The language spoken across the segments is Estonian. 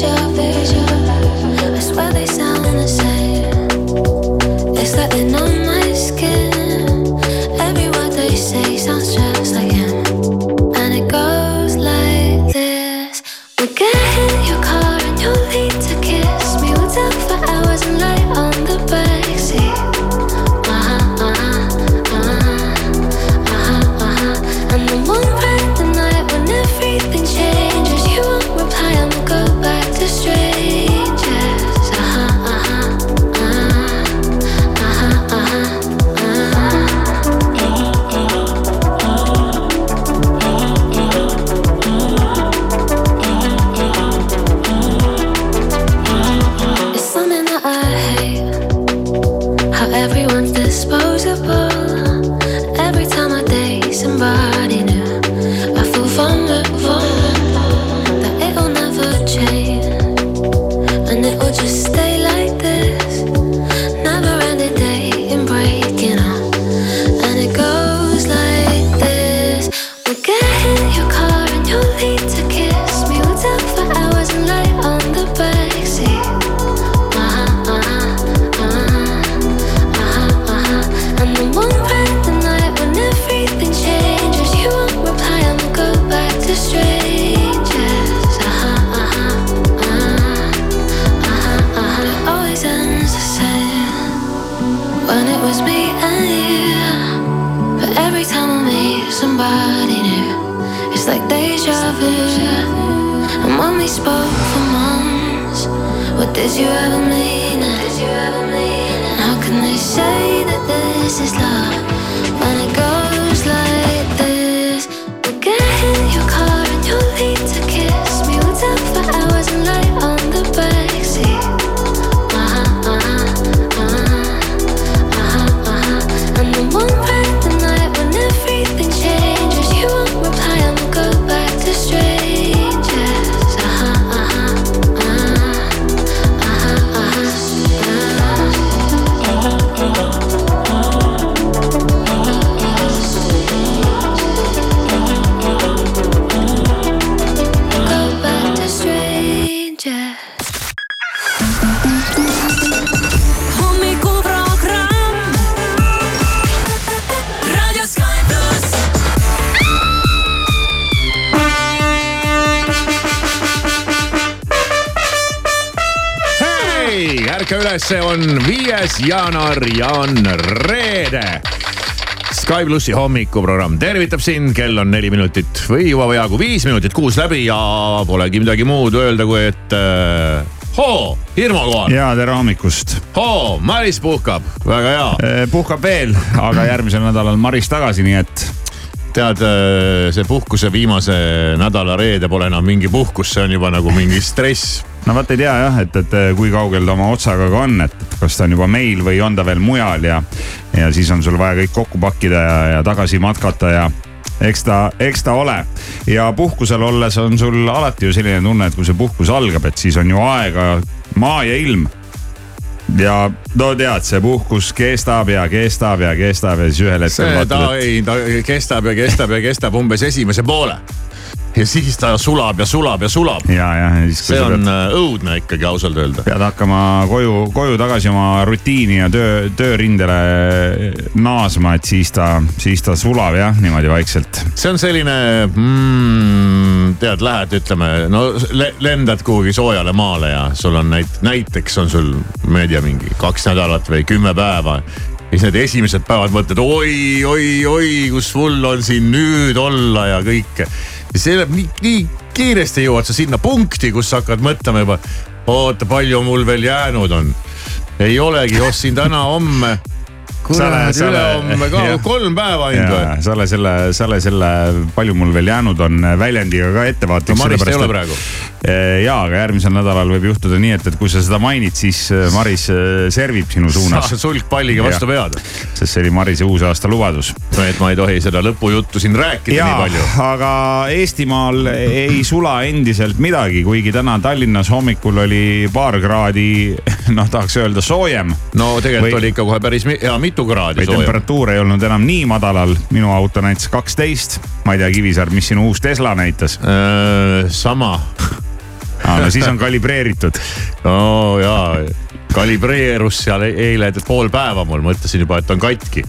pleasure they say that this is love viies jaanuar ja on reede. Sky plussi hommikuprogramm tervitab sind, kell on neli minutit või juba peaaegu viis minutit kuus läbi ja polegi midagi muud öelda, kui et äh, hoo, Hirmu kohal, ja tere hommikust. hoo, Maris puhkab, väga hea. puhkab veel, aga järgmisel nädalal Maris tagasi, nii et tead, see puhkuse viimase nädala reede pole enam mingi puhkus, see on juba nagu mingi stress no vot ei tea jah, et, et kui kaugel ta oma otsaga ka on, et kas ta on juba meil või on ta veel mujal ja, ja siis on sul vaja kõik kokku pakkida ja, ja tagasi matkata ja eks ta, eks ta ole. ja puhkusel olles on sul alati ju selline tunne, et kui see puhkus algab, et siis on ju aega maa ja ilm. ja no tead, see puhkus kestab ja kestab ja kestab ja siis ühel hetkel see, ta vaatad, et ei, ta kestab ja kestab ja kestab umbes esimese poole. Ja siis ta sulab ja sulab ja sulab. ja, ja siis. see on äh, õudne ikkagi ausalt öelda. pead hakkama koju, koju tagasi oma rutiini ja töö, töörindele naasma, et siis ta, siis ta sulab jah, niimoodi vaikselt. see on selline mm,, tead, lähed, ütleme, no le lendad kuhugi soojale maale ja sul on näit-, näiteks on sul, ma ei tea, mingi kaks nädalat või kümme päeva ja siis need esimesed päevad mõtled oi, oi, oi, kus mul on siin nüüd olla ja kõike. Ja see läheb nii, nii kiiresti jõuad sa sinna punkti, kus sa hakkad mõtlema juba, oota, palju mul veel jäänud on. ei olegi, ostsin täna-homme. Ole- ülehomme ka kolm päeva ainult või? sa ole selle, sa ole selle, palju mul veel jäänud on väljendiga ka ettevaatlik. no Marist ei ole praegu. ja, aga järgmisel nädalal võib juhtuda nii, et, et kui sa seda mainid, siis äh, Maris äh, servib sinu suunas, saad sulgpalliga vastu pead. sest see oli Marise uusaasta lubadus et ma ei tohi seda lõpujuttu siin rääkida ja nii palju. aga Eestimaal ei sula endiselt midagi, kuigi täna Tallinnas hommikul oli paar kraadi, noh, tahaks öelda soojem. no tegelikult Või- oli ikka kohe päris hea mitu kraadi või soojem. temperatuur ei olnud enam nii madalal, minu auto näitas kaksteist. ma ei tea, Kivisaar, mis sinu uus Tesla näitas? sama, no siis on kalibreeritud. no jaa, kalibreerus seal e- eile pool päeva mul, mõtlesin juba, et on katki.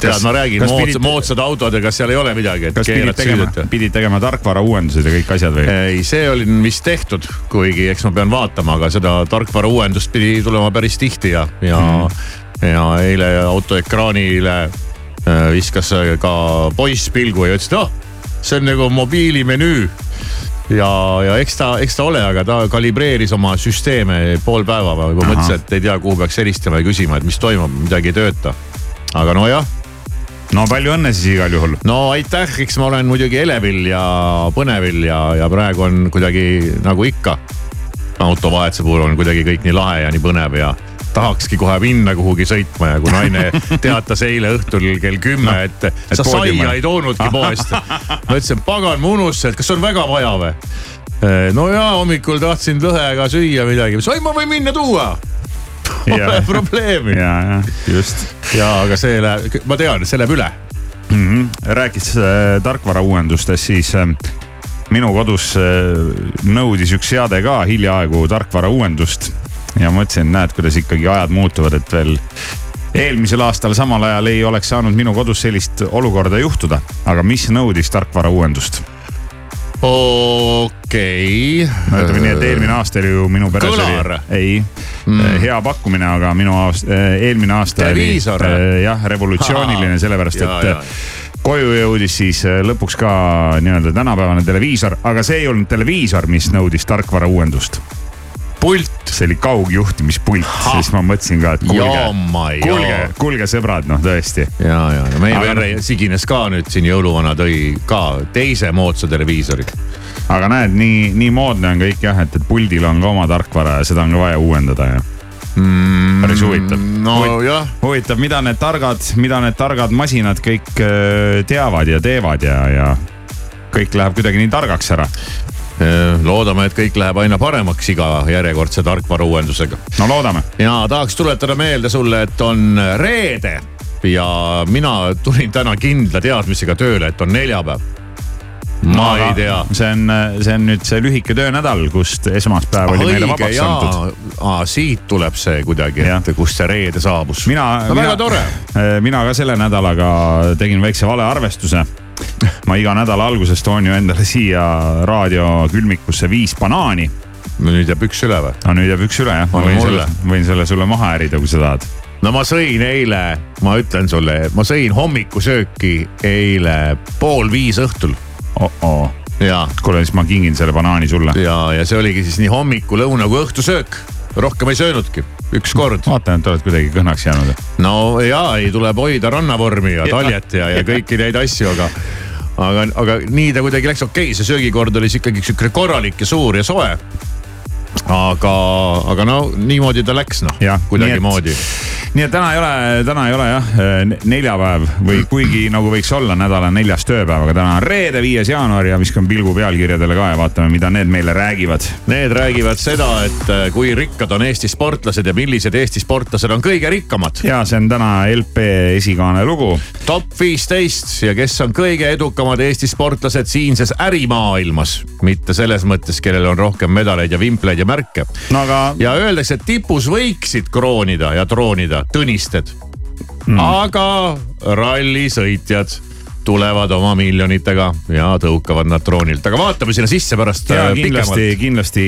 tead, ma räägin, kas moodsad, pidid, moodsad autodega, seal ei ole midagi, kas pidid tegema pidid tegema tarkvarauuendused ja kõik asjad või? ei, see oli vist tehtud, kuigi eks ma pean vaatama, aga seda tarkvara uuendust pidi tulema päris tihti ja, ja mm., ja eile auto ekraanile äh, viskas ka poiss pilgu ja ütles, et oh, see on nagu mobiilimenüü ja, ja eks ta, eks ta ole, aga ta kalibreeris oma süsteeme pool päeva, ma juba Ahah. mõtlesin, et ei tea, kuhu peaks helistama ja küsima, et mis toimub, midagi ei tööta. aga nojah no palju õnne siis igal juhul. no aitäh, eks ma olen muidugi elevil ja põnevil ja, ja praegu on kuidagi nagu ikka. autovahetuse puhul on kuidagi kõik nii lahe ja nii põnev ja tahakski kohe minna kuhugi sõitma ja kui naine teatas eile õhtul kell kümme, et sa poodiumil. saia ei toonudki poest. ma ütlesin, pagan, ma unustasin, et kas on väga vaja või? no ja hommikul tahtsin lõhega süüa midagi, sai ma võin minna tuua. Pole probleemi. ja, ja just ja aga see läheb, ma tean, see läheb üle. mm. -hmm. rääkides äh, tarkvarauuendustest, siis äh, minu kodus äh, nõudis üks seade ka hiljaaegu tarkvarauuendust ja mõtlesin, näed, kuidas ikkagi ajad muutuvad, et veel eelmisel aastal samal ajal ei oleks saanud minu kodus sellist olukorda juhtuda, aga mis nõudis tarkvarauuendust? okei okay.. no ütleme nii, et eelmine aasta oli ju minu peres Kõlar. oli, ei mm., hea pakkumine, aga minu aasta, eelmine aasta Televiisor. oli äh, jah, revolutsiooniline, sellepärast Jaa, et äh, koju jõudis siis äh, lõpuks ka nii-öelda tänapäevane televiisor, aga see ei olnud televiisor, mis nõudis tarkvara uuendust. pult. see oli kaugjuhtimispult, siis ma mõtlesin ka, et kuulge, kuulge kuulge sõbrad, noh tõesti. ja, ja, ja meie Aga- verre sigines ka nüüd siin jõuluvana tõi ka teise moodsa televiisori. aga näed, nii, nii moodne on kõik jah, et, et puldil on ka oma tarkvara ja seda on ka vaja uuendada ja mm, päris huvitav. nojah, huvitav, mida need targad, mida need targad masinad kõik äh, teavad ja teevad ja, ja kõik läheb kuidagi nii targaks ära. loodame, et kõik läheb aina paremaks iga järjekordse tarkvara uuendusega. no loodame. ja tahaks tuletada meelde sulle, et on reede ja mina tulin täna kindla teadmisega tööle, et on neljapäev. ma ei tea. see on, see on nüüd see lühike töönädal, kust esmaspäev oli meile vabaks antud. siit tuleb see kuidagi, et kust see reede saabus. mina, no mina, tore. mina ka selle nädalaga tegin väikse valearvestuse. ma iga nädala alguses toon ju endale siia raadiokülmikusse viis banaani. nüüd jääb üks üle või? no nüüd jääb üks üle jah, ma võin selle, võin selle sulle maha ärida, kui sa tahad. no ma sõin eile, ma ütlen sulle, ma sõin hommikusööki eile pool viis õhtul oh-oo, ja, kuule siis ma kingin selle banaani sulle. ja, ja see oligi siis nii hommiku, lõuna kui õhtusöök. rohkem ei söönudki, üks kord. vaatan, et oled kuidagi kõhnaks jäänud. no ja ei, tuleb hoida rannavormi ja taljet ja, ja kõiki neid asju, aga aga, aga nii ta kuidagi läks, okei okay,, see söögikord oli siis ikkagi sihuke korralik ja suur ja soe. aga, aga no niimoodi ta läks noh kuidagimoodi. nii et täna ei ole, täna ei ole jah ne- neljapäev või kuigi nagu võiks olla nädala neljas tööpäev, aga täna on reede, viies jaanuar ja viskan pilgu pealkirjadele ka ja vaatame, mida need meile räägivad. Need räägivad seda, et äh, kui rikkad on Eesti sportlased ja millised Eesti sportlased on kõige rikkamad. ja see on täna LP esikaane lugu. top viisteist ja kes on kõige edukamad Eesti sportlased siinses ärimaailmas, mitte selles mõttes, kellel on rohkem medaleid ja vimpleid ja märke. no aga ja öeldakse, et tipus võiksid kroonida ja troonida Tõnisted mm.. aga rallisõitjad tulevad oma miljonitega ja tõukavad nad troonilt, aga vaatame sinna sisse pärast äh, kindlasti, kindlasti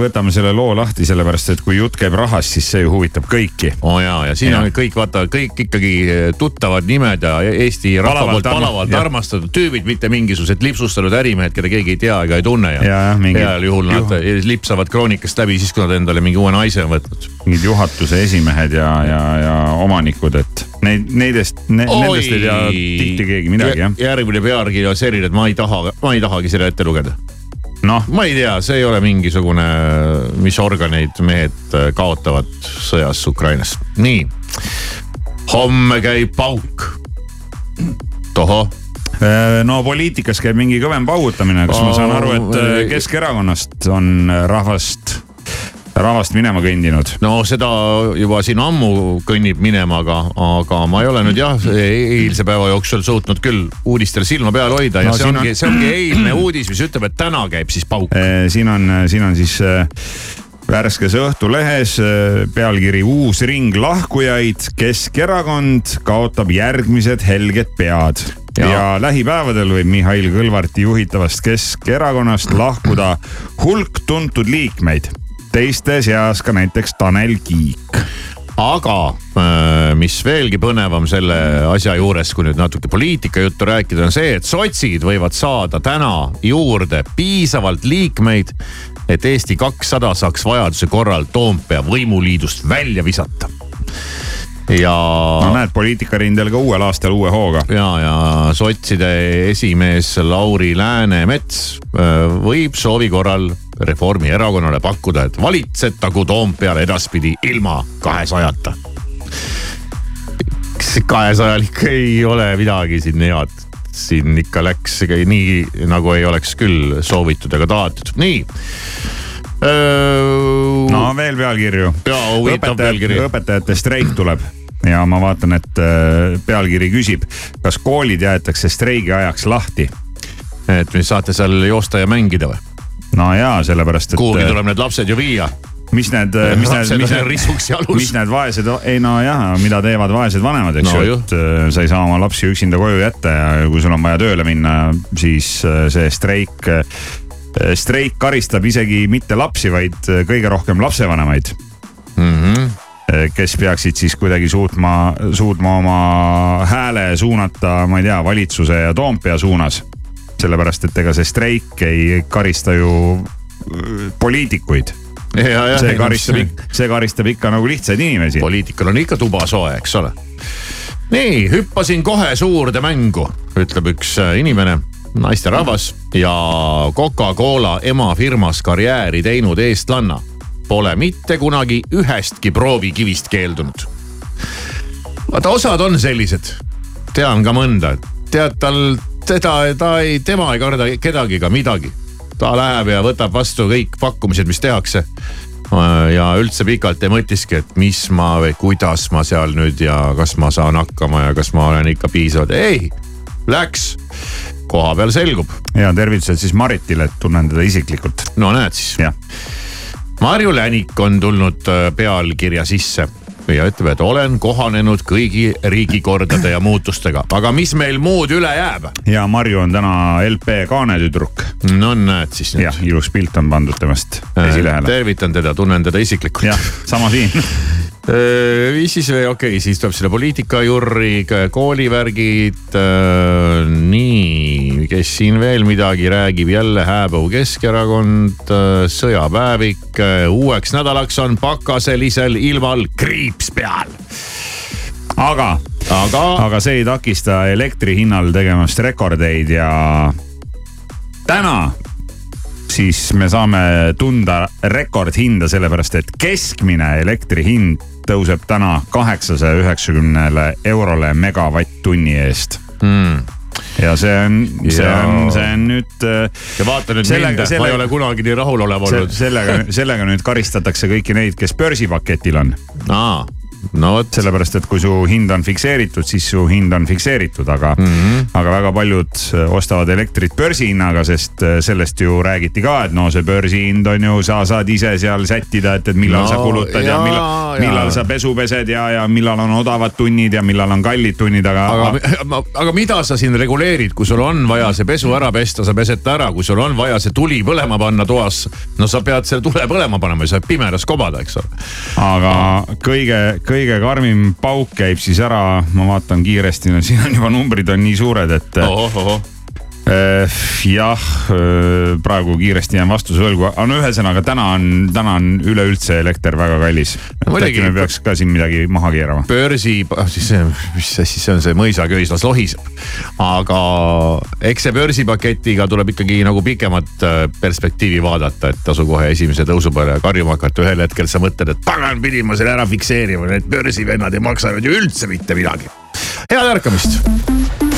võtame selle loo lahti, sellepärast et kui jutt käib rahast, siis see ju huvitab kõiki. oo oh jaa, ja siin Ja. on kõik vaata kõik ikkagi tuttavad nimed ja Eesti rahva poolt palavalt armastatud tüübid, mitte mingisugused lipsustanud ärimehed, keda keegi ei tea ega ei tunne ja, Ja, mingi- heal juhul nad lipsavad kroonikast läbi siis, kui nad endale mingi uue naise on võtnud. mingid juhatuse esimehed ja, ja, ja omanikud, et neid, neidest ne,, nendest ei tea tihti keegi midagi jah. järgmine pealkiri on selline, et ma ei taha, ma ei tahagi seda ette lugeda. noh, ma ei tea, see ei ole mingisugune, mis organeid mehed äh, kaotavad sõjas Ukrainas. nii, homme käib pauk. tohoh Äh, no poliitikas käib mingi kõvem paugutamine, kas ma saan aru, et äh, Keskerakonnast on rahvast, rahvast minema kõndinud? no seda juba siin ammu kõnnib minema, aga, aga ma ei ole nüüd jah, eilse päeva jooksul suutnud küll uudistel silma peal hoida ja No see siin on- ongi, see ongi eilne uudis, mis ütleb, et täna käib siis pauk. siin on, siin on siis äh, värskes Õhtulehes äh, pealkiri Uus ring lahkujaid, Keskerakond kaotab järgmised helged pead. ja, Ja. ja lähipäevadel võib Mihhail Kõlvarti juhitavast Keskerakonnast lahkuda hulk tuntud liikmeid, teiste seas ka näiteks Tanel Kiik. aga äh, mis veelgi põnevam selle asja juures, kui nüüd natuke poliitika juttu rääkida, on see, et sotsid võivad saada täna juurde piisavalt liikmeid, et Eesti kakssada saaks vajaduse korral Toompea võimuliidust välja visata. ja no näed, poliitikarindel ka uuel aastal uue hooga. ja, ja sotside esimees Lauri Läänemets äh, võib soovi korral Reformierakonnale pakkuda, et valitsetagu Toompeal edaspidi ilma kahesajata. kas kahesajal ikka ei ole midagi siin head? siin ikka läks nii nagu ei oleks küll soovitud ega tahetud, nii. no veel pealkirju. Pealkiri. õpetajate streik tuleb ja ma vaatan, et pealkiri küsib, kas koolid jäetakse streigi ajaks lahti. et mis saate seal joosta ja mängida või? No jaa, sellepärast et. kuhugi tuleb need lapsed ju viia mis need, mis need, mis need, mis. need vaesed, ei nojah, mida teevad vaesed vanemad, eks No ju, et äh, sa ei saa oma lapsi üksinda koju jätta ja kui sul on vaja tööle minna, siis äh, see streik, streik karistab isegi mitte lapsi, vaid äh, kõige rohkem lapsevanemaid Mhm. kes peaksid siis kuidagi suutma, suutma oma hääle suunata, ma ei tea, valitsuse ja Toompea suunas. sellepärast, et ega see streik ei karista ju äh, poliitikuid, see karistab, see karistab ikka nagu lihtsaid inimesi. poliitikal on ikka tuba soe, eks ole. nii, hüppasin kohe suurde mängu, ütleb üks äh, inimene, naisterahvas ja Coca-Cola emafirmas karjääri teinud eestlanna pole mitte kunagi ühestki proovikivist keeldunud. vaata, osad on sellised, tean ka mõnda, tead tal, teda, ta ei, tema ei karda kedagi ega midagi. ta läheb ja võtab vastu kõik pakkumised, mis tehakse ja üldse pikalt ei mõtiski, et mis ma või kuidas ma seal nüüd ja kas ma saan hakkama ja kas ma olen ikka piisavalt, ei, läks. koha peal selgub, ja tervitused siis Maritile, et tunnen teda isiklikult, no näed siis. Marju Länik on tulnud äh, pealkirja sisse ja ütleb, et olen kohanenud kõigi riigikordade ja muutustega, aga mis meil muud üle jääb? ja Marju on täna LP kaanetüdruk, no näed siis jah, nüüd. ilus pilt on pandud temast esilehele. tervitan teda, tunnen teda isiklikult. jah, sama siin. viis siis okei okay,, siis tuleb selle poliitikajurri, koolivärgid. nii, kes siin veel midagi räägib, jälle hääbuv Keskerakond, sõjapäevik, uueks nädalaks on pakaselisel ilmal kriips peal. aga, aga aga see ei takista elektri hinnal tegemast rekordeid ja täna siis me saame tunda rekordhinda, sellepärast et keskmine elektri hind tõuseb täna kaheksasaja üheksakümnele eurole megavatt-tunni eest mm. ja see on, see on, see on nüüd äh, ja vaata nüüd Sellega- mind, ma ei ole kunagi nii rahulolev olnud. sellega, sellega nüüd karistatakse kõiki neid, kes börsipaketil on. aa, no vot, sellepärast, et kui su hind on fikseeritud, siis su hind on fikseeritud, aga mm. -hmm. aga väga paljud äh, ostavad elektrit börsihinnaga, sest äh, sellest ju räägiti ka, et no see börsihind on ju, sa saad ise seal sättida, et, et millal No, sa kulutad ja, ja millal, millal sa pesu pesed ja, ja millal on odavad tunnid ja millal on kallid tunnid, aga, aga, aga mida sa siin reguleerid, kui sul on vaja see pesu ära pesta, sa pesed ta ära, kui sul on vaja see tuli põlema panna toas, no sa pead selle tule põlema panema, sa saa pimedas kobada, eks ole. aga kõige, kõige karmim pauk käib siis ära, ma vaatan kiiresti, no siin on juba numbrid on nii suured, et jah, praegu kiiresti jään vastuse võlgu, aga no ühesõnaga täna on, täna on üleüldse elekter väga kallis. Äkki me peaks ka siin midagi maha keerama. börsi, siis see, mis asi see on, see mõisaköis las lohiseb. aga eks see börsipaketiga tuleb ikkagi nagu pikemat äh, perspektiivi vaadata, et tasu kohe esimese tõusu peale karjuma hakata, ühel hetkel sa mõtled, et pagan, pidin ma selle ära fikseerima, need börsivennad ei maksa ju üldse mitte midagi. head ärkamist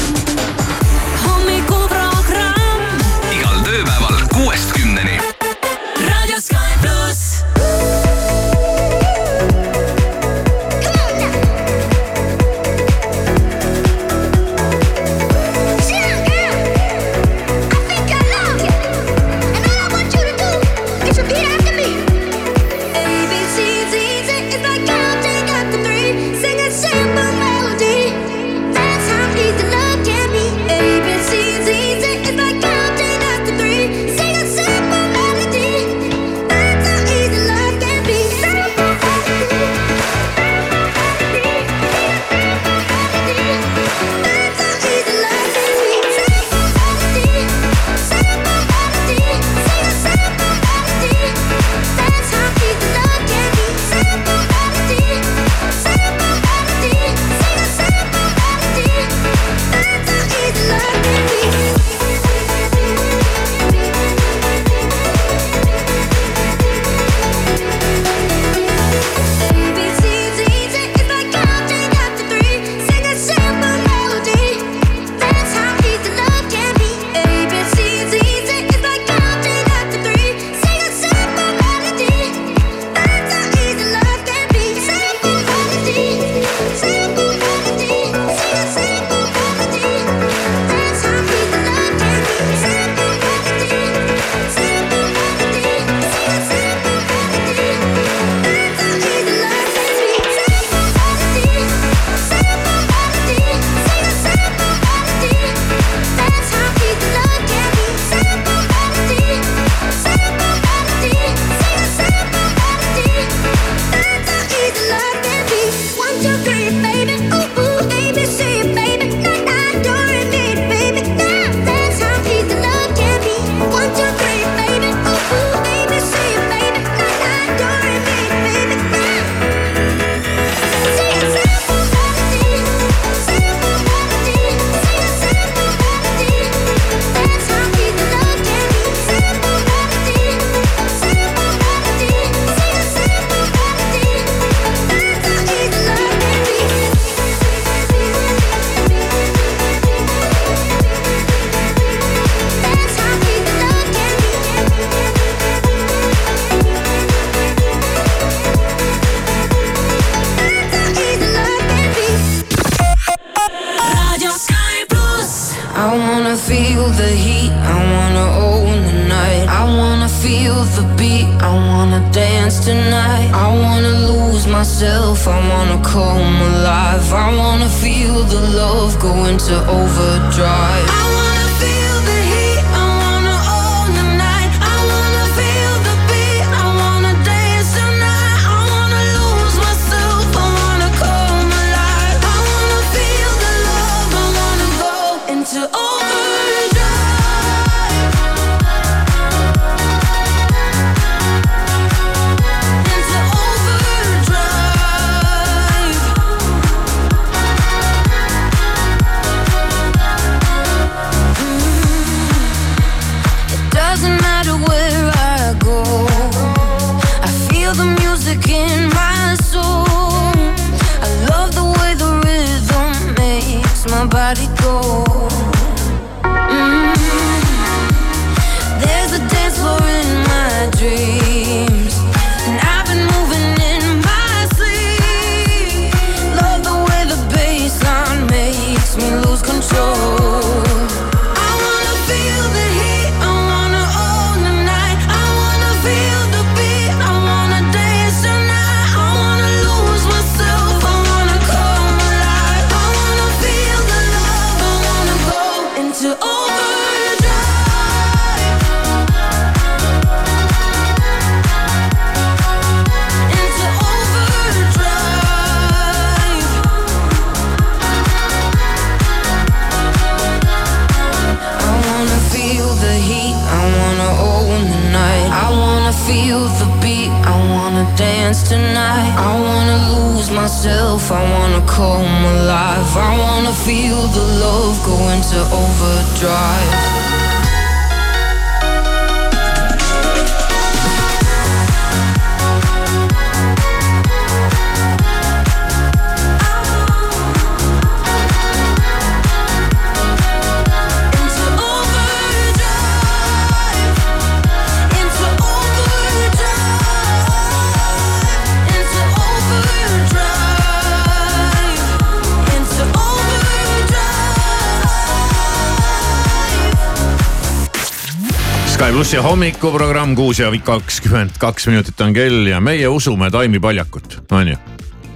Sky plussi hommikuprogramm kuus ja kakskümmend kaks minutit on kell ja meie usume Taimi Paljakut, on ju.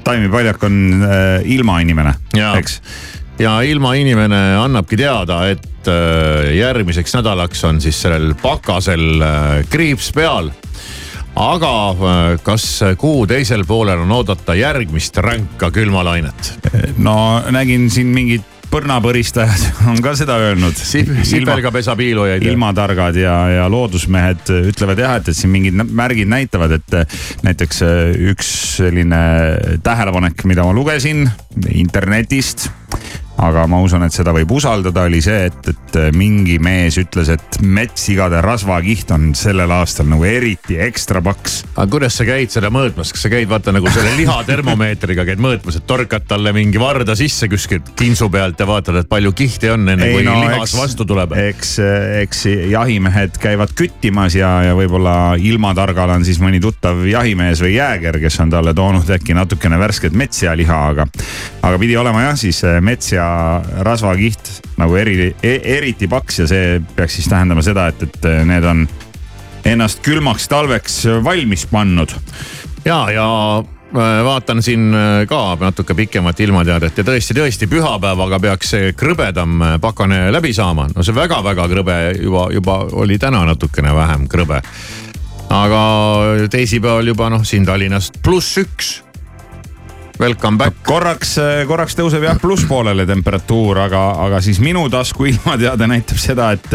Taimi Paljak on äh, ilmainimene, eks. ja ilmainimene annabki teada, et äh, järgmiseks nädalaks on siis sellel pakasel äh, kriips peal. aga äh, kas kuu teisel poolel on oodata järgmist ränka külmalainet? no nägin siin mingid põrnapõristajad on ka seda öelnud. sipelga pesapiilujaid. ilmatargad ja, ja loodusmehed ütlevad jah, et, et siin mingid märgid näitavad, et näiteks äh, üks selline tähelepanek, mida ma lugesin internetist. Aga ma usun, et seda võib usaldada, oli see, et, et äh, mingi mees ütles, et metssigade rasvakiht on sellel aastal nagu eriti ekstra paks. aga kuidas sa käid seda mõõtmas, kas sa käid vaata nagu selle lihatermomeetriga käid mõõtmas, et torkad talle mingi varda sisse kuskilt kintsu pealt ja vaatad, et palju kihti on, enne kui no, lihas eks, vastu tuleb? eks, eks jahimehed käivad küttimas ja, ja võib-olla ilmatargal on siis mõni tuttav jahimees või jääger, kes on talle toonud äkki natukene värsket metssealiha, aga, aga pidi olema jah, siis metsja rasvakiht nagu eri, eriti paks ja see peaks siis tähendama seda, et, et need on ennast külmaks talveks valmis pannud. ja, ja äh, vaatan siin äh, ka natuke pikemat ilmateadet ja tõesti, tõesti pühapäevaga peaks see krõbedam äh, pakane läbi saama. no see väga-väga krõbe juba, juba oli täna natukene vähem krõbe. aga teisipäeval juba noh, siin Tallinnas pluss üks. Welcome back. korraks, korraks tõuseb jah plusspoolele temperatuur, aga, aga siis minu tasku ilmateade näitab seda, et,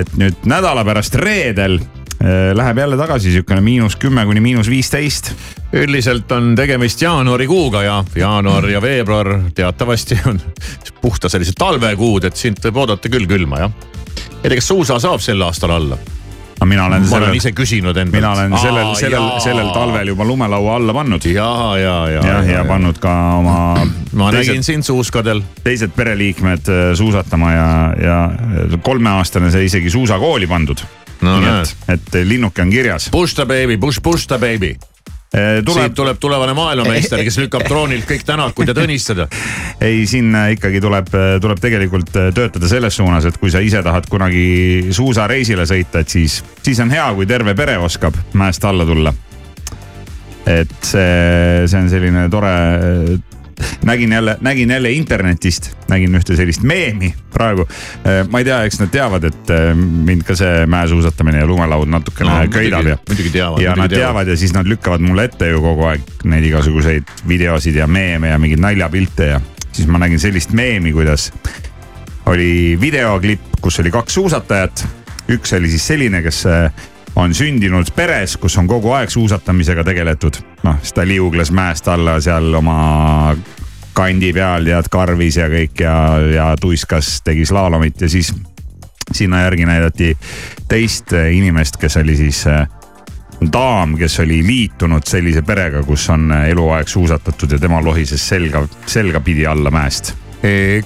et nüüd nädala pärast reedel eh, läheb jälle tagasi sihukene miinus kümme kuni miinus viisteist. üldiselt on tegemist jaanuarikuuga ja jaanuar ja veebruar teatavasti on puhta sellised talvekuud, et siit võib oodata küll külma jah. ei tea, kas suusa saab sel aastal alla? Aga mina olen ma olen sellel, ise küsinud endalt. mina olen sellel, sellel, sellel talvel juba lumelaua alla pannud. ja, ja, ja. jah, ja pannud ka oma ma nägin teised, sind suuskadel. teised pereliikmed äh, suusatama ja, ja kolmeaastane sai isegi suusakooli pandud. No nii näed. et, et linnuke on kirjas. Push the baby, push, push the baby. Siit tuleb, tuleb tulevane maailmameister, kes lükkab troonilt kõik tänakud ja tõnistada. ei siin äh, ikkagi tuleb, tuleb tegelikult äh, töötada selles suunas, et kui sa ise tahad kunagi suusareisile sõita, et siis, siis on hea, kui terve pere oskab mäest alla tulla. et see, see on selline tore nägin jälle, nägin jälle internetist, nägin ühte sellist meemi praegu. ma ei tea, eks nad teavad, et äh, mind ka see mäesuusatamine ja lumelaud natukene No, köidab ja. muidugi teavad, ja nad teavad. teavad ja siis nad lükkavad mulle ette ju kogu aeg neid igasuguseid videosid ja meeme ja mingeid naljapilte ja siis ma nägin sellist meemi, kuidas oli videoklipp, kus oli kaks suusatajat. üks oli siis selline, kes äh, on sündinud peres, kus on kogu aeg suusatamisega tegeletud. noh, siis ta liugles mäest alla seal oma kandi peal tead karvis ja kõik ja, ja tuiskas, tegi slaalomit ja siis sinna järgi näidati teist inimest, kes oli siis äh, daam, kes oli liitunud sellise perega, kus on eluaeg suusatatud ja tema lohises selga, selga pidi alla mäest.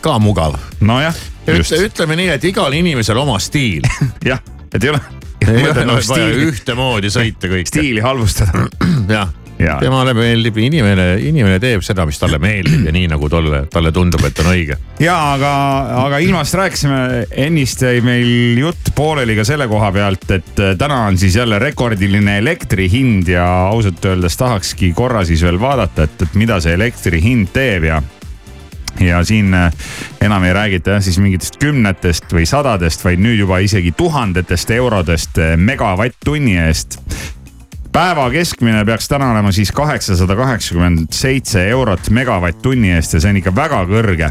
ka mugav. nojah, just ütle, ütleme nii, et igal inimesel oma stiil. jah, et ei ole ei ole vaja stiili, ühtemoodi sõita kõik. stiili halvustada. jah. Temale meeldib, inimene, inimene teeb seda, mis talle meeldib ja nii nagu talle, talle tundub, et on õige. ja aga, aga ilmast rääkisime, ennist jäi meil jutt pooleli ka selle koha pealt, et äh, täna on siis jälle rekordiline elektri hind ja ausalt öeldes tahakski korra siis veel vaadata, et, et mida see elektri hind teeb ja ja siin äh, enam ei räägita jah siis mingitest kümnetest või sadadest, vaid nüüd juba isegi tuhandetest eurodest äh, megavatt-tunni eest päeva keskmine peaks täna olema siis kaheksasada kaheksakümmend seitse eurot megavatt-tunni eest ja see on ikka väga kõrge.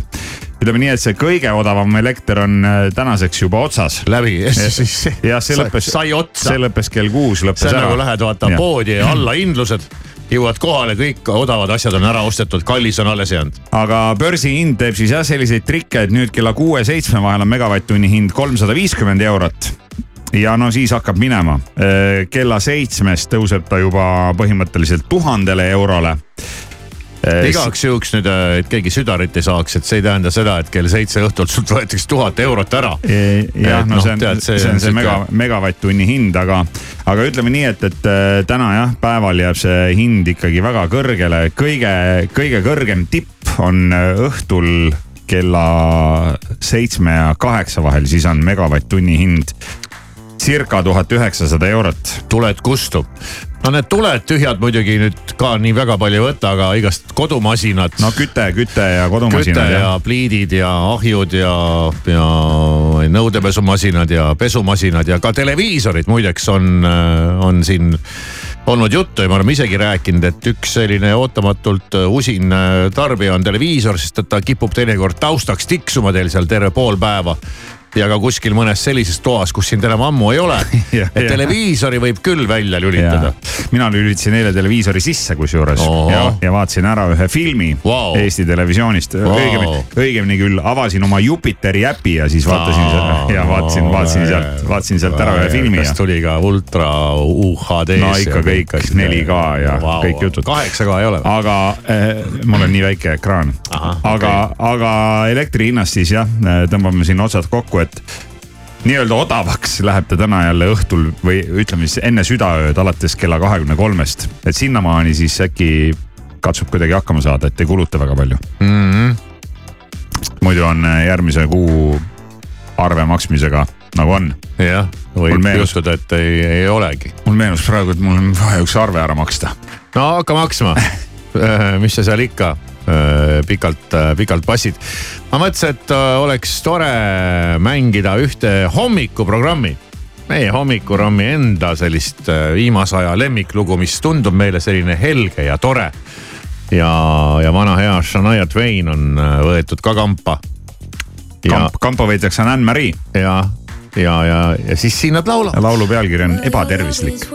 ütleme nii, et see kõige odavam elekter on äh, tänaseks juba otsas. läbi, siis jah, see lõppes, sai otsa see. lõppes kell kuus lõppes see on ära. nagu lähed vaata poodi ja allahindlused, jõuad kohale, kõik odavad asjad on ära ostetud, kallis on alles jäänud. aga börsihind teeb siis jah selliseid trikke, et nüüd kella kuue-seitsme vahel on megavatt-tunni hind kolmsada viiskümmend eurot ja no siis hakkab minema. kella seitsmest tõuseb ta juba põhimõtteliselt tuhandele eurole. igaks juhuks nüüd, et keegi südarit ei saaks, et see ei tähenda seda, et kell seitse õhtult sult võetakse tuhat eurot ära. jah, Et no noh, see on, tead, see see on see mega, megavatt-tunni hind, aga, aga ütleme nii, et, et äh, täna jah, päeval jääb see hind ikkagi väga kõrgele, kõige, kõige kõrgem tipp on äh, õhtul kella seitsme ja kaheksa vahel, siis on megavatt-tunni hind circa tuhat üheksasada eurot. tuled kustub. no need tuled tühjad muidugi nüüd ka nii väga palju ei võta, aga igast kodumasinad. no küte, küte ja küte kodumasinad ja jah. pliidid ja ahjud ja, ja nõudepesumasinad ja pesumasinad ja ka televiisorid muideks on, on siin olnud juttu ja me oleme isegi rääkinud, et üks selline ootamatult usin tarbija on televiisor, sest et ta kipub teinekord taustaks tiksuma teil seal terve pool päeva ja ka kuskil mõnes sellises toas, kus sind enam ammu ei ole. Et televiisori võib küll välja lülitada. mina lülitasin eile televiisori sisse kusjuures ja, ja vaatasin ära ühe filmi Vau. Eesti Televisioonist Vau. õigemini, õigemini küll avasin oma Jupiteri äpi ja siis vaatasin seda ja vaatasin, vaatasin sealt, vaatasin sealt ära ühe filmi kas tuli ka ultra UHD-s? No ikka kõik, 4K ja kõik jutud. kaheksa K ei ole või? aga eh, mul on nii väike ekraan, aga aga elektri hinnast siis jah, tõmbame siin otsad kokku, et nii-öelda odavaks läheb ta täna jälle õhtul või ütleme siis enne südaööd alates kella kahekümne kolmest, et sinnamaani siis äkki katsub kuidagi hakkama saada, et ei kuluta väga palju mm. -hmm. muidu on eh, järgmise kuu arve maksmisega nagu on. jah, võib juhtuda, et ei, ei olegi. mul meenus praegu, et mul on vaja üks arve ära maksta. no hakka maksma. mis sa seal ikka pikalt, pikalt passid. ma mõtlesin, et äh, oleks tore mängida ühte hommikuprogrammi meie hommikurammi enda sellist äh, viimase aja lemmiklugu, mis tundub meile selline helge ja tore. ja, ja vana hea Shania Twain on äh, võetud ka kampa. ja Kamp, kampa võidakse on Anne-Marie ja, ja, ja, ja siis siin nad laulavad. ja laulu pealkiri on Ebatervislik.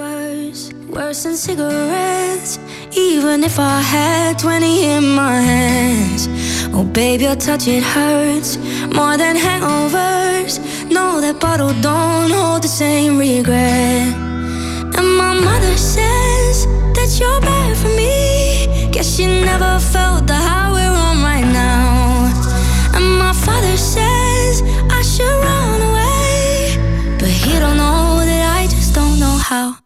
Worse, than cigarettes. Even if I had 20 in my hands. Oh, baby, your touch, it hurts more than hangovers. No, that bottle don't hold the same regret. And my mother says that you're bad for me. Guess she never felt the high we're on right now. And my father says I should run away. But he don't know that I just don't know how.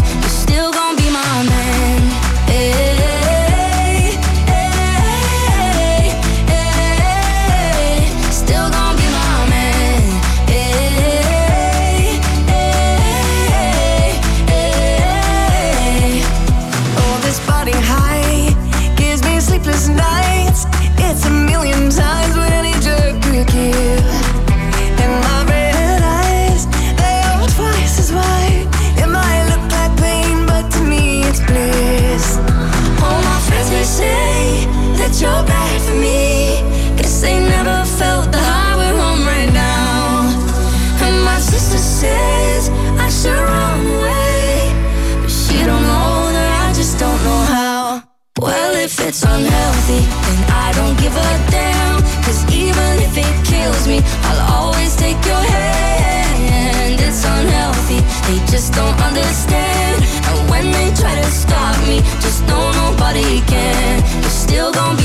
Just don't understand. And when they try to stop me, just know nobody can. You're still gonna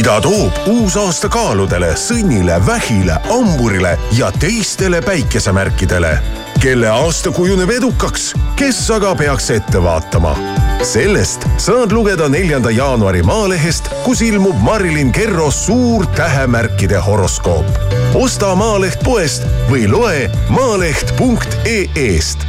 mida toob uus aasta kaaludele, sõnnile, vähile, hamburile ja teistele päikesemärkidele? kelle aasta kujuneb edukaks, kes aga peaks ette vaatama? sellest saad lugeda neljanda jaanuari Maalehest, kus ilmub Marilyn Kerro suur tähemärkide horoskoop. osta Maaleht poest või loe maaleht.ee-st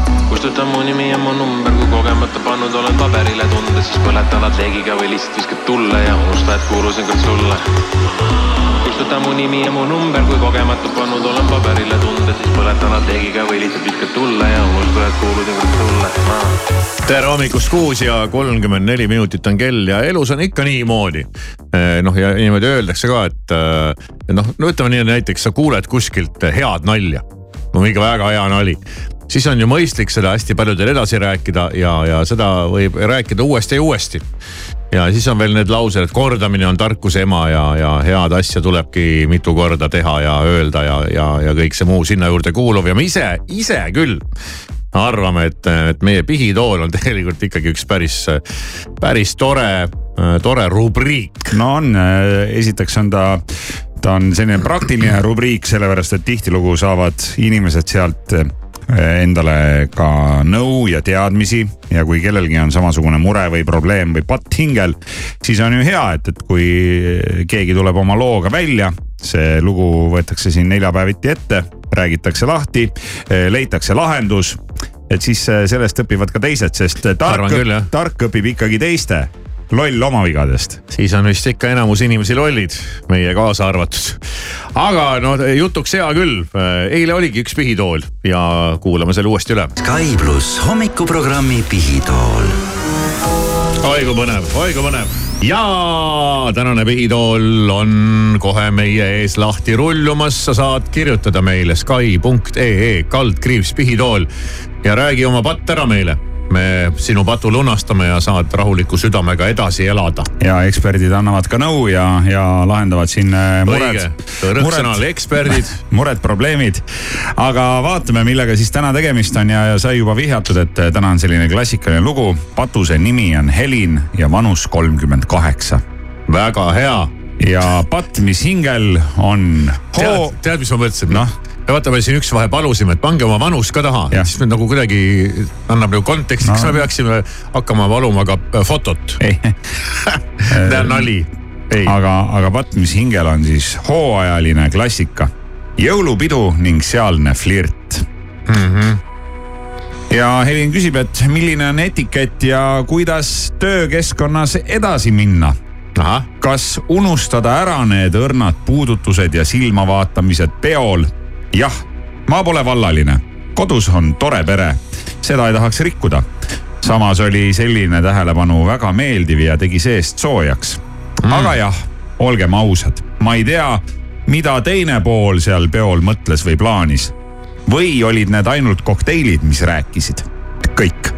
kustuta mu nimi ja mu number, kui kogemata pannud olen paberile tunded, siis põleta lateegiga või lihtsalt viskad tulle ja unusta, et kuulusin kord sulle kustuta mu nimi ja mu number, kui kogemata pannud olen paberile tunded, siis põletan lateegiga või lihtsalt viskad tulle ja unusta, et kuulusin kord sulle ma.. tere hommikust kuus ja kolmkümmend neli minutit on kell ja elus on ikka niimoodi. noh, ja niimoodi öeldakse ka, et eh, noh, no ütleme nii, näiteks sa kuuled kuskilt head nalja no mingi väga hea nali siis on ju mõistlik seda hästi paljudel edasi rääkida ja, ja seda võib rääkida uuesti ja uuesti. ja siis on veel need laused, et kordamine on tarkuse ema ja, ja head asja tulebki mitu korda teha ja öelda ja, ja, ja kõik see muu sinna juurde kuuluv ja me ise, ise küll arvame, et, et meie pihitool on tegelikult ikkagi üks päris, päris tore, tore rubriik. no on, esiteks on ta ta on selline praktiline rubriik, sellepärast et tihtilugu saavad inimesed sealt endale ka nõu ja teadmisi ja kui kellelgi on samasugune mure või probleem või patt hingel, siis on ju hea, et, et kui keegi tuleb oma looga välja, see lugu võetakse siin neljapäeviti ette, räägitakse lahti, leitakse lahendus et siis eh, sellest õpivad ka teised, sest tark, tark õpib ikkagi teiste loll oma vigadest. siis on vist ikka enamus inimesi lollid, meie kaasa arvatud. aga no jutuks hea küll, eile oligi üks pihitool ja kuulame selle uuesti üle. Sky pluss hommikuprogrammi Pihitool. oi kui põnev, oi kui põnev ja tänane pihitool on kohe meie ees lahti rullumas, sa saad kirjutada meile Sky.ee kaldkriips pihitool ja räägi oma patt ära meile me sinu patu lunastame ja saad rahuliku südamega edasi elada. ja eksperdid annavad ka nõu ja, ja lahendavad siin äh, mured. rõõmsõnal eksperdid. mured, probleemid. aga vaatame, millega siis täna tegemist on ja, ja sai juba vihjatud, et äh, täna on selline klassikaline lugu. patuse nimi on Helin ja vanus kolmkümmend kaheksa. väga hea. ja patt, mis hingel on. tead, tead, mis ma mõtlesin? noh ja vaata, me siin üks-vahe palusime, et pange oma vanus ka taha, siis me nagu kuidagi annab nagu konteksti no., kas me peaksime hakkama paluma ka äh, fotot? nali. aga, aga vaat, mis hingel on siis hooajaline klassika, jõulupidu ning sealne flirt mm. -hmm ja Helin küsib, et milline on etikett ja kuidas töökeskkonnas edasi minna kas unustada ära need õrnad puudutused ja silmavaatamised peol jah, ma pole vallaline, kodus on tore pere, seda ei tahaks rikkuda. samas oli selline tähelepanu väga meeldiv ja tegi seest soojaks mm.. aga jah, olgem ausad, ma ei tea, mida teine pool seal peol mõtles või plaanis. või olid need ainult kokteilid, mis rääkisid? kõik.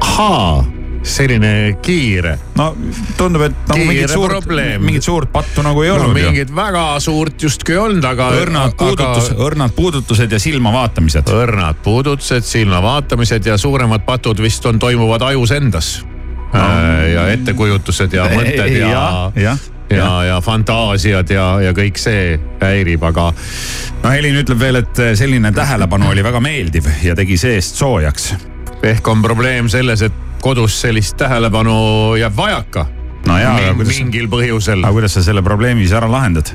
ahaa selline kiire. no tundub, et nagu mingit suurt, mingit suurt pattu nagu ei olnud no,. mingit väga suurt justkui ei olnud, aga. õrnad puudutus aga..., õrnad puudutused ja silmavaatamised. õrnad puudutused, silmavaatamised ja suuremad patud vist on, toimuvad ajus endas no.. ja ettekujutused ja mõtted ja, ja, ja ja, ja fantaasiad ja, ja kõik see häirib, aga. no Helin ütleb veel, et selline tähelepanu oli väga meeldiv ja tegi seest soojaks. ehk on probleem selles, et kodus sellist tähelepanu jääb vajaka. no jaa, aga kuidas. mingil põhjusel. aga kuidas sa selle probleemi siis ära lahendad?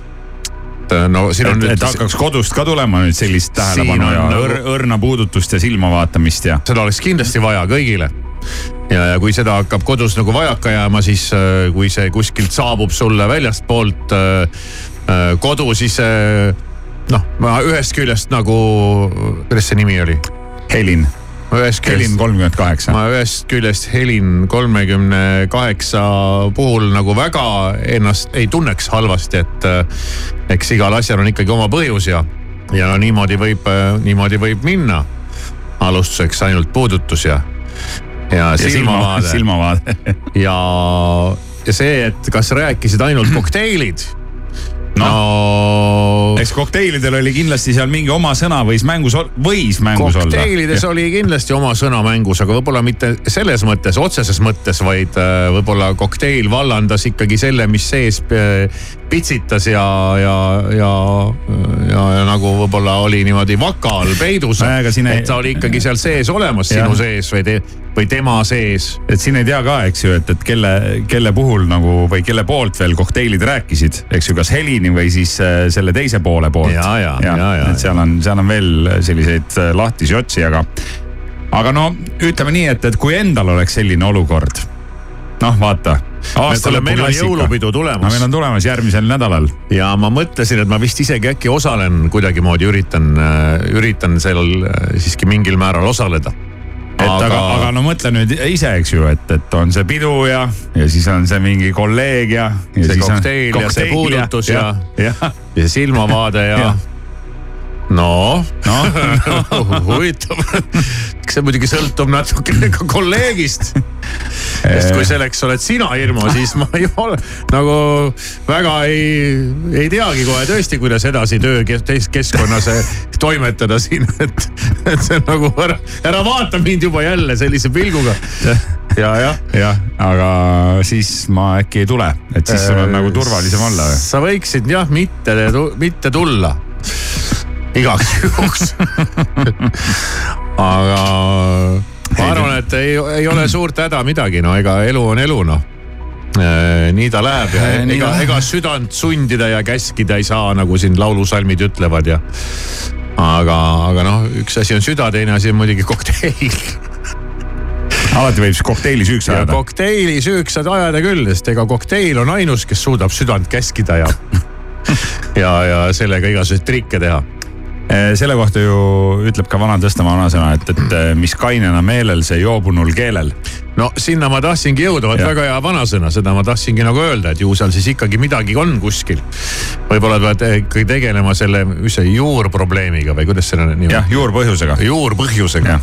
no siin on et, nüüd. et hakkaks kodust ka tulema nüüd sellist tähelepanu ja õr, õrna puudutust ja silmavaatamist ja. seda oleks kindlasti vaja kõigile ja, ja kui seda hakkab kodus nagu vajaka jääma, siis äh, kui see kuskilt saabub sulle väljastpoolt äh, äh, kodu, siis noh, ma ühest küljest nagu, kuidas see nimi oli? Helin ühest küljest. Helin kolmkümmend kaheksa. ma ühest küljest Helin kolmekümne kaheksa puhul nagu väga ennast ei tunneks halvasti, et äh, eks igal asjal on ikkagi oma põhjus ja, ja niimoodi võib, äh, niimoodi võib minna. alustuseks ainult puudutus ja, ja, ja silmavaade. silmavaade ja, ja see, et kas rääkisid ainult kokteilid no, no eks kokteilidel oli kindlasti seal mingi oma sõna võis mängus, võis mängus olla. kokteilides oli kindlasti oma sõna mängus, aga võib-olla mitte selles mõttes, otseses mõttes, vaid äh, võib-olla kokteil vallandas ikkagi selle, mis sees äh, pitsitas ja, ja, ja, ja, ja nagu võib-olla oli niimoodi vaka all peidus. et ta oli ikkagi seal sees olemas sinu sees või te, või tema sees. et siin ei tea ka, eks ju, et, et kelle, kelle puhul nagu või kelle poolt veel kokteilid rääkisid, eks ju, kas Helini või siis äh, selle teise poole poolt. ja, ja, ja, ja, ja. et seal on, seal on veel selliseid äh, lahtisi otsi, aga, aga no ütleme nii, et, et kui endal oleks selline olukord, noh, vaata meil on jõulupidu tulemas no,. meil on tulemas järgmisel nädalal. ja ma mõtlesin, et ma vist isegi äkki osalen kuidagimoodi, üritan, äh, üritan seal siiski mingil määral osaleda et aga, aga, aga no mõtle nüüd ise, eks ju, et, et on see pidu ja, ja siis on see mingi kolleeg ja, see kokteil ja see puudutus ja, ja, ja, ja silmavaade ja, ja no, noh, huvitav. eks see muidugi sõltub natukene ka kolleegist. sest kui selleks oled sina, Irmo, siis ma ei ole nagu väga ei, ei teagi kohe tõesti, kuidas edasi töökeskkonnas toimetada siin, et, et see nagu ära, ära vaata mind juba jälle sellise pilguga. ja, jah. jah, aga siis ma äkki ei tule, et siis sul on nagu turvalisem olla või? sa võiksid jah, mitte, mitte tulla. Igaks juhuks. aga ma arvan, et ei, ei ole suurt häda midagi, no ega elu on elu noh. nii ta läheb ja Nii ega, läheb. ega südant sundida ja käskida ei saa, nagu siin laulusalmid ütlevad ja. aga, aga noh, üks asi on süda, teine asi on muidugi kokteil. alati võib siis kokteili süüks ja ajada. kokteili süüks saad ajada küll, sest ega kokteil on ainus, kes suudab südant käskida ja ja, ja sellega igasuguseid trikke teha. Eh, selle kohta ju ütleb ka vana Tõstamaa vanasõna, et, et eh, mis kainena meelel, see joobunul keelel. no sinna ma tahtsingi jõuda, vot väga hea vanasõna, seda ma tahtsingi nagu öelda, et ju seal siis ikkagi midagi on kuskil. võib-olla pead ikkagi tegelema selle, mis see juurprobleemiga või kuidas selle nimi jah, juurpõhjusega. juurpõhjusega.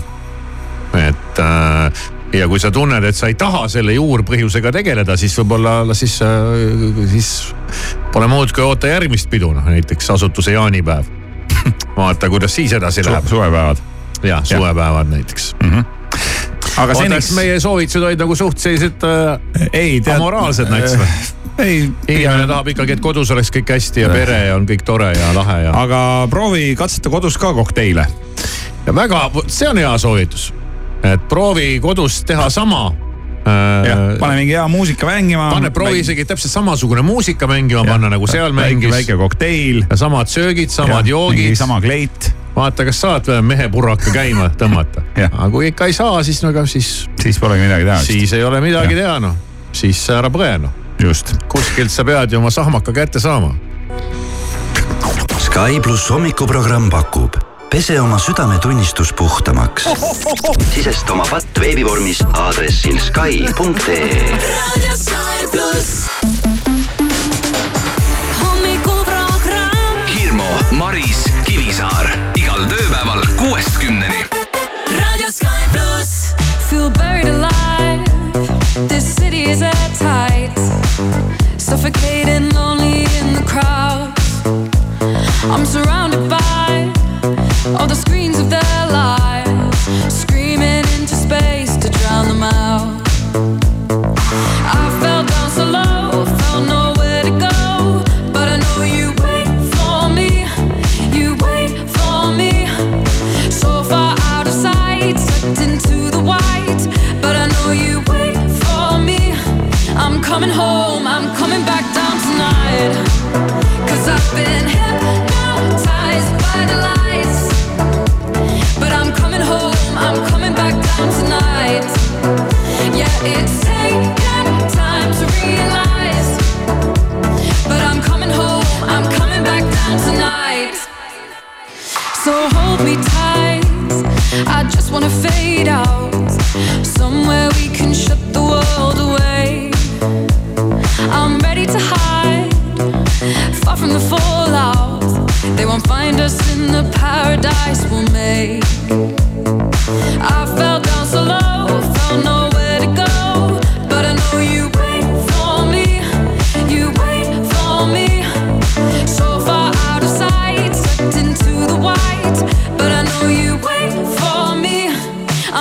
et äh, ja kui sa tunned, et sa ei taha selle juurpõhjusega tegeleda, siis võib-olla siis, siis pole muud kui oota järgmist pidu, noh näiteks asutuse jaanipäev. vaata, kuidas siis edasi läheb. suvepäevad. jah, suvepäevad näiteks. aga oota, seniks kas. meie soovitused olid nagu suht sellised äh, ei tead. amoraalsed nats või? ei, inimene tahab ikkagi, et kodus oleks kõik hästi ja pere on kõik tore ja lahe ja, aga proovi katseta kodus ka kokteile. ja väga, see on hea soovitus. et proovi kodus teha sama jah, äh, pane mingi hea muusika mängima. pane, proovi isegi täpselt samasugune muusika mängima panna nagu seal mängis. väike kokteil. ja samad söögid, samad joogid. sama kleit, vaata, kas saad mehepurraka käima tõmmata. Aga kui ikka ei saa, siis no aga siis, siis polegi midagi teha. siis ei ole midagi teha noh. siis ära põe noh. just. kuskilt sa pead ju oma sahmaka kätte saama. Sky pluss hommikuprogramm pakub pese oma südametunnistus puhtamaks. sisesta oma patt veebivormis aadressil Sky.ee. Radio Sky pluss. hommikuprogramm. Hirmu, Maris, Kivisaar igal tööpäeval kuuest kümneni. Radio Sky pluss. Feel buried alive. This city is at tight. Suffocating, lonely in the crowd. I'm surrounded all the screens of their lives,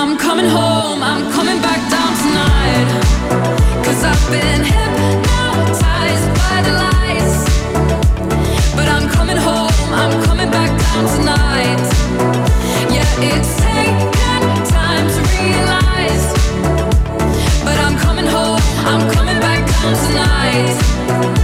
I'm coming home, I'm coming back down tonight. Cause I've been hypnotized by the lights. But I'm coming home, I'm coming back down tonight. Yeah, it's taken time to realize. But I'm coming home, I'm coming back down tonight.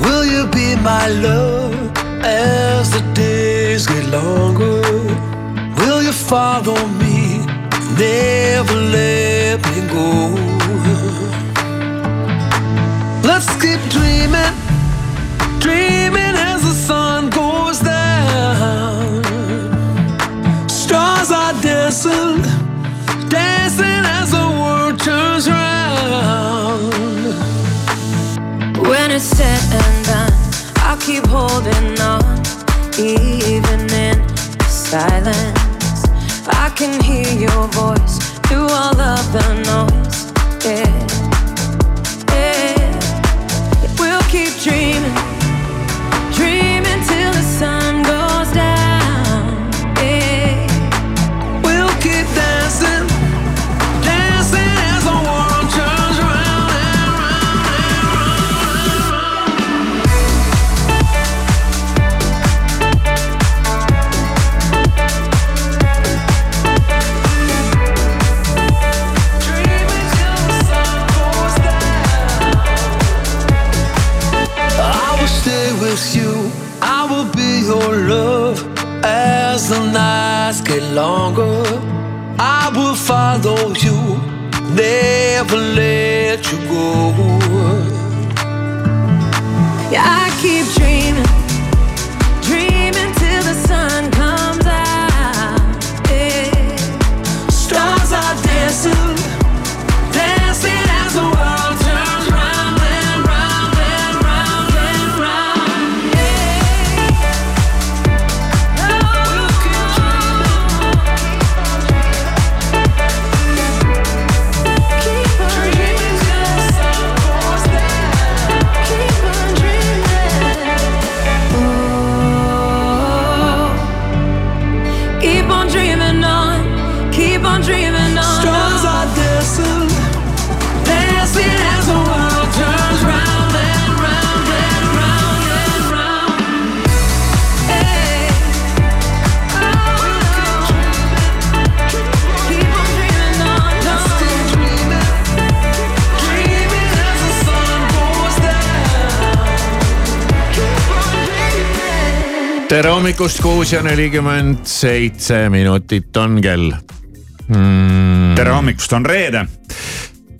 Will you be my love as the days get longer? Will you follow me? Never let me go. Let's keep dreaming, dreaming as the sun goes down. Stars are dancing, dancing as the world turns round. When it's said keep holding on, even in silence. I can hear your voice through all of the noise. Never let you go. Tere hommikust, kuus ja nelikümmend seitse minutit on kell mm.. tere hommikust, on reede.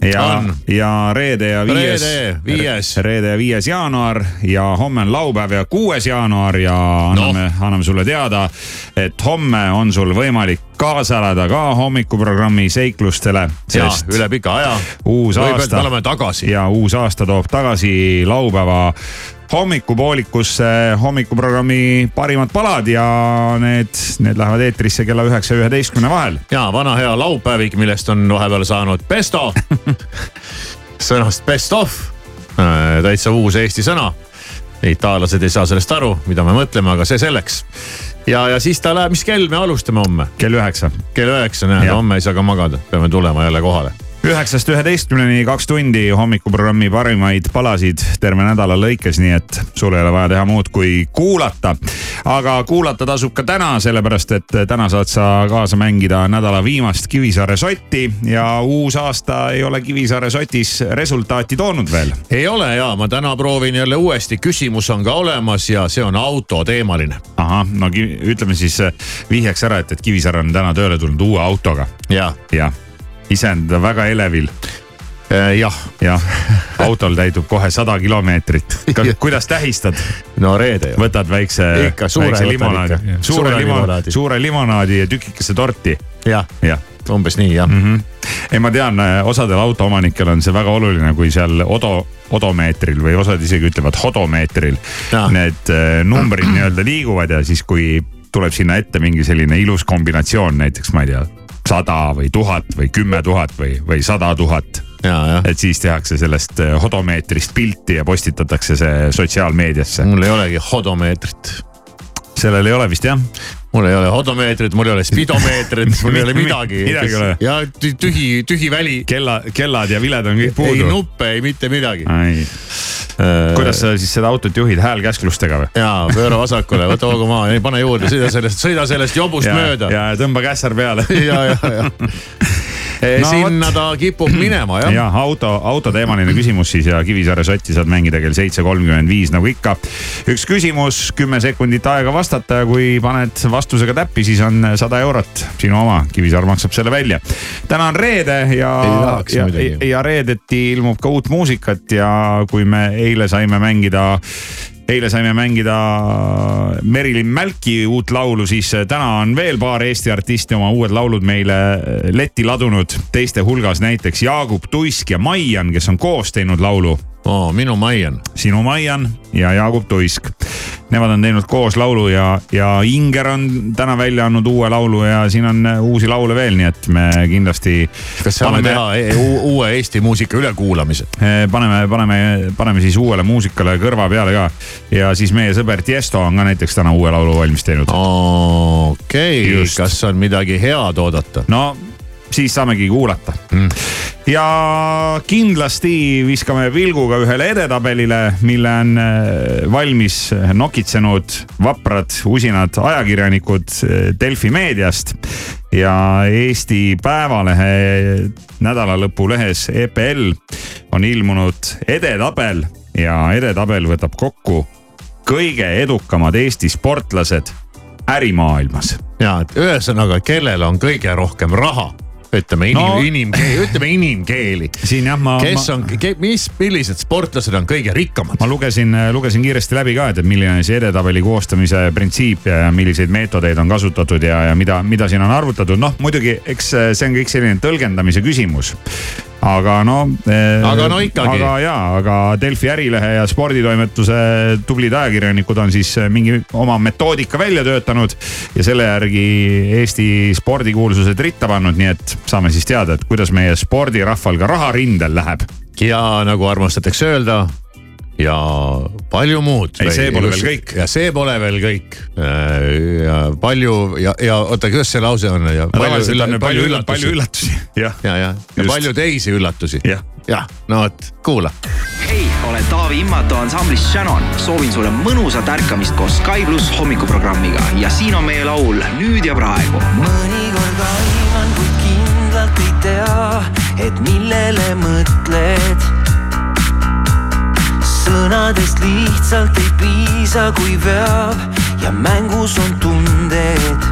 ja ja reede ja viies. Reede, viies. reede ja viies jaanuar ja homme on laupäev ja kuues jaanuar ja anname no., anname sulle teada, et homme on sul võimalik kaasa elada ka hommikuprogrammi seiklustele. ja üle pika aja. uus aasta me oleme tagasi. ja uus aasta toob tagasi laupäeva hommikupoolikusse hommikuprogrammi parimad palad ja need, need lähevad eetrisse kella üheksa ja üheteistkümne vahel. ja vana hea laupäevik, millest on vahepeal saanud pesto. sõnast best of, täitsa uus eesti sõna. itaallased ei saa sellest aru, mida me mõtleme, aga see selleks. ja, ja siis ta läheb, mis kell me alustame homme? kell üheksa. kell üheksa, näed, homme ei saa ka magada, peame tulema jälle kohale. Üheksast üheteistkümneni kaks tundi hommikuprogrammi parimaid palasid terve nädala lõikes, nii et sul ei ole vaja teha muud kui kuulata. aga kuulata tasub ka täna, sellepärast et täna saad sa kaasa mängida nädala viimast Kivisaare sotti ja uus aasta ei ole Kivisaare sotis resultaati toonud veel. ei ole ja ma täna proovin jälle uuesti, küsimus on ka olemas ja see on autoteemaline. ahah, no ütleme siis äh, vihjeks ära, et, et Kivisaar on täna tööle tulnud uue autoga ja, ja ise on ta väga elevil. jah. jah, autol täitub kohe sada kilomeetrit. kuidas tähistad? no reede ju. võtad väikse, väikse limonaadi, suure limonaadi, suure limonaadi ja tükikese torti. jah ja. ja., umbes nii jah mm. -hmm. ei, ma tean, osadel autoomanikel on see väga oluline, kui seal odo, odomeetril või osad isegi ütlevad hodomeetril ja. need äh, numbrid nii-öelda liiguvad ja siis, kui tuleb sinna ette mingi selline ilus kombinatsioon, näiteks ma ei tea, sada või tuhat või kümme tuhat või, või sada tuhat et siis tehakse sellest äh, hodomeetrist pilti ja postitatakse see sotsiaalmeediasse. mul ei olegi hodomeetrit. sellel ei ole vist jah? Mul ei ole hodomeetrit, mul ei ole spidomeetrit, mul ei ole midagi. midagi ei ole. ja tühi, tühi väli. kella, kellad ja viled on kõik puudu. ei nuppe, ei mitte midagi. Äh, kuidas sa siis seda autot juhid, häälkäsklustega või? jaa, pööra vasakule, võta hoogu maha, ei pane juurde, sõida sellest, sõida sellest jobust ja, mööda. ja tõmba kässar peale ja, ja, ja no, sinna võt. ta kipub minema jah. jah, auto, autoteemaline küsimus siis ja Kivisaare sotti saad mängida kell seitse kolmkümmend viis nagu ikka. üks küsimus, kümme sekundit aega vastata ja kui paned vastusega täppi, siis on sada eurot sinu oma. Kivisaar maksab selle välja. täna on reede ja, ja, ja reedeti ilmub ka uut muusikat ja kui me eile saime mängida eile saime mängida Merilin Mälki uut laulu, siis täna on veel paar Eesti artisti oma uued laulud meile letti ladunud. teiste hulgas näiteks Jaagup Tuisk ja Maian, kes on koos teinud laulu oh,. minu Maian. sinu Maian ja Jaagup Tuisk. Nemad on teinud koos laulu ja, ja Inger on täna välja andnud uue laulu ja siin on uusi laule veel, nii et me kindlasti. kas saame paneme... teha e uue Eesti muusika ülekuulamise? Eh, paneme, paneme, paneme siis uuele muusikale kõrva peale ka ja siis meie sõber Tiesto on ka näiteks täna uue laulu valmis teinud. okei okay., kas on midagi head oodata? no siis saamegi kuulata mm. ja kindlasti viskame pilguga ühele edetabelile, mille on äh, valmis nokitsenud vaprad, usinad ajakirjanikud äh, Delfi meediast ja Eesti Päevalehe nädalalõpu lehes EPL on ilmunud edetabel ja edetabel võtab kokku kõige edukamad Eesti sportlased ärimaailmas. ja, et ühesõnaga, kellel on kõige rohkem raha ütleme inim no., inimkeeli, ütleme inimkeeli. siin jah, ma. kes on, mis, millised sportlased on kõige rikkamad? ma lugesin, lugesin kiiresti läbi ka, et, et milline see edetabeli koostamise printsiip ja, ja milliseid meetodeid on kasutatud ja, ja mida, mida siin on arvutatud. noh, muidugi, eks see on kõik selline tõlgendamise küsimus aga no eh,. aga no ikkagi. aga ja, aga Delfi Ärilehe ja sporditoimetuse tublid ajakirjanikud on siis eh, mingi oma metoodika välja töötanud ja selle järgi Eesti spordikuulsused ritta pannud, nii et saame siis teada, et kuidas meie spordirahval ka raharindel läheb. ja nagu armastatakse öelda, ja palju muud. ei, see pole veel kõik. ja see pole veel kõik. Äh, ja palju ja, ja oota, kuidas see lause on? ja palju, ülla, palju, palju üllatusi. palju üllatusi, ja, ja, ja, ja palju teisi üllatusi. jah jah, no vot, kuula. hei, olen Taavi Immatu ansamblist Shannon. soovin sulle mõnusat ärkamist koos Sky pluss hommikuprogrammiga ja siin on meie laul Nüüd ja praegu. mõnikord aiman, kuid kindlalt ei tea, et millele mõtled sõnadest lihtsalt ei piisa, kui veab ja mängus on tunded.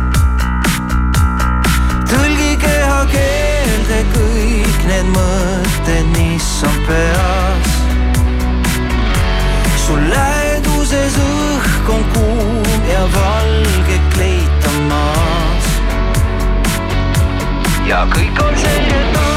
tõlgi kehakeelde kõik need mõtted, mis on peas. su läheduses õhk on kuum ja valge kleit on maas. ja kõik on selge taas,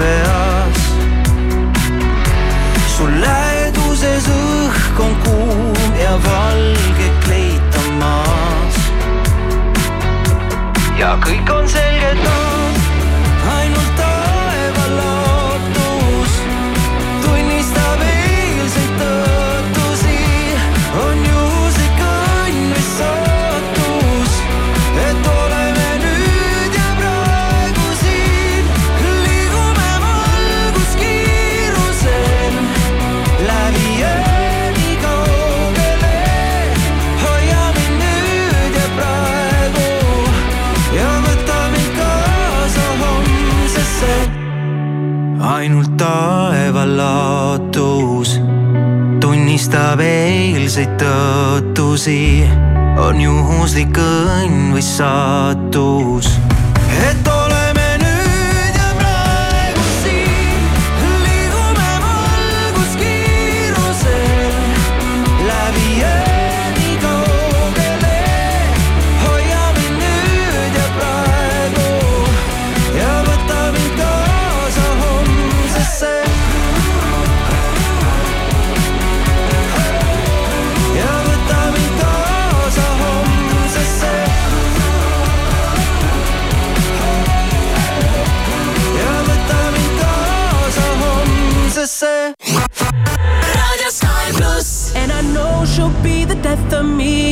peas. su läheduses õhk on kuum ja valge kleit on maas. ja kõik on selge taas. ainult taeval laatus tunnistab eilseid tõotusi, on juhuslik õnn või saatus.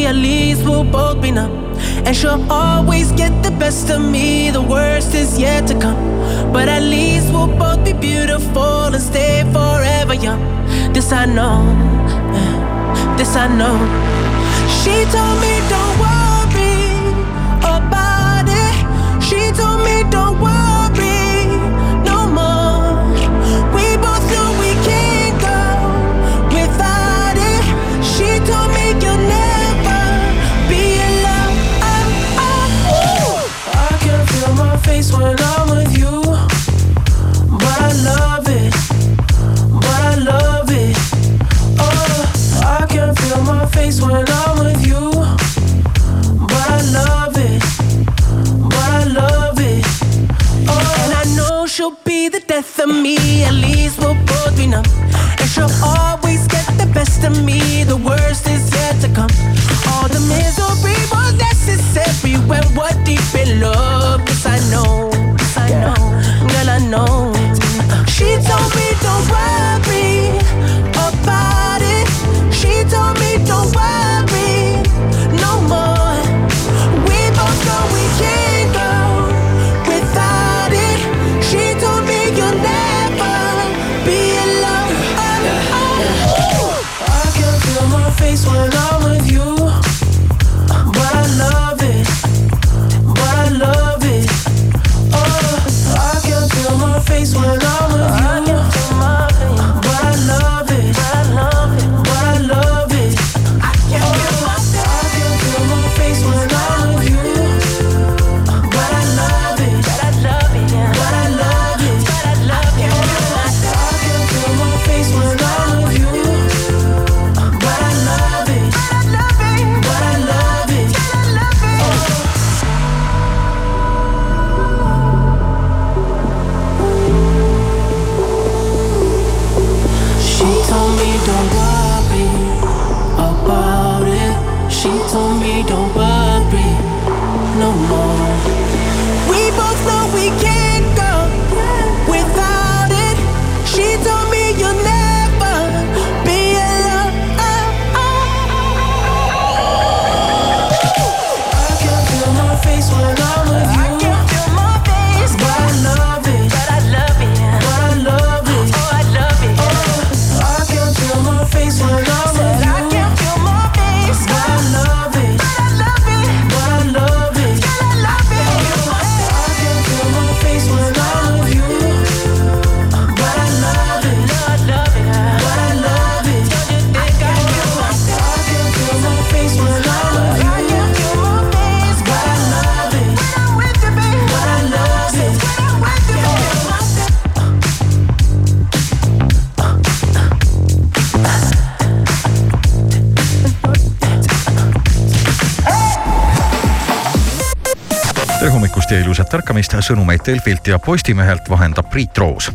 at least we'll both be numb. And she'll always get the best of me, the worst is yet to come. But at least we'll both be beautiful and stay forever young. This I know, this I know. She told me don't. the death of me, at least we'll both be numb. And she'll always get the best of me, the worst is yet to come. All the misery was necessary when we're deep in love. Yes, I know, yes, I know, girl, I know. She told me don't worry about it. She told me don't worry. Tervist ja ilusat ärkamist, sõnumeid Delfilt ja Postimehelt vahendab Priit Roos.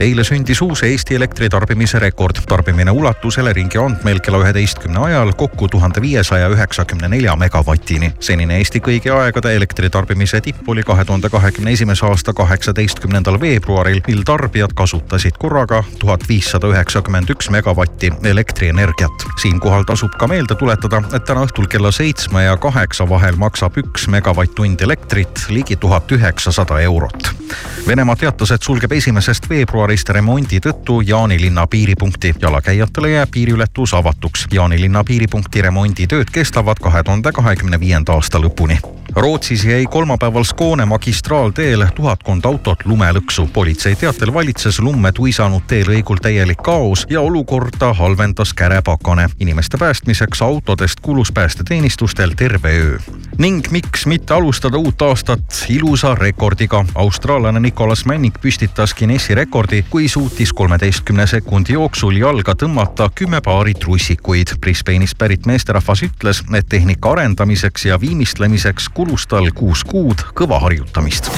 eile sündis uus Eesti elektritarbimise rekord. tarbimine ulatus Eleringi andmeil kella üheteistkümne ajal kokku tuhande viiesaja üheksakümne nelja megavatini. senine Eesti kõigi aegade elektritarbimise tipp oli kahe tuhande kahekümne esimese aasta kaheksateistkümnendal veebruaril, mil tarbijad kasutasid korraga tuhat viissada üheksakümmend üks megavatti elektrienergiat. siinkohal tasub ka meelde tuletada, et täna õhtul kella seitsme ja kaheksa vahel maksab üks megavatt-tund elektrit ligi tuhat üheksasada eurot. Venemaa teatas, et sulgeb esimesest veebruarist remondi tõttu Jaanilinna piiripunkti. jalakäijatele jääb piiriületus avatuks. Jaanilinna piiripunkti remonditööd kestavad kahe tuhande kahekümne viienda aasta lõpuni. Rootsis jäi kolmapäeval Skåne magistraalteel tuhatkond autot lumelõksu. politsei teatel valitses lumme tuisanud teelõigul täielik kaos ja olukorda halvendas kärepakane. inimeste päästmiseks autodest kulus päästeteenistustel terve öö. ning miks mitte alustada uut aastat ilusa rekordiga. austraallane Nicolas Manning püstitas Guinessi rekordi, kui suutis kolmeteistkümne sekundi jooksul jalga tõmmata kümme paari trussikuid. Brisbane'ist pärit meesterahvas ütles, et tehnika arendamiseks ja viimistlemiseks kulus tal kuus kuud kõva harjutamist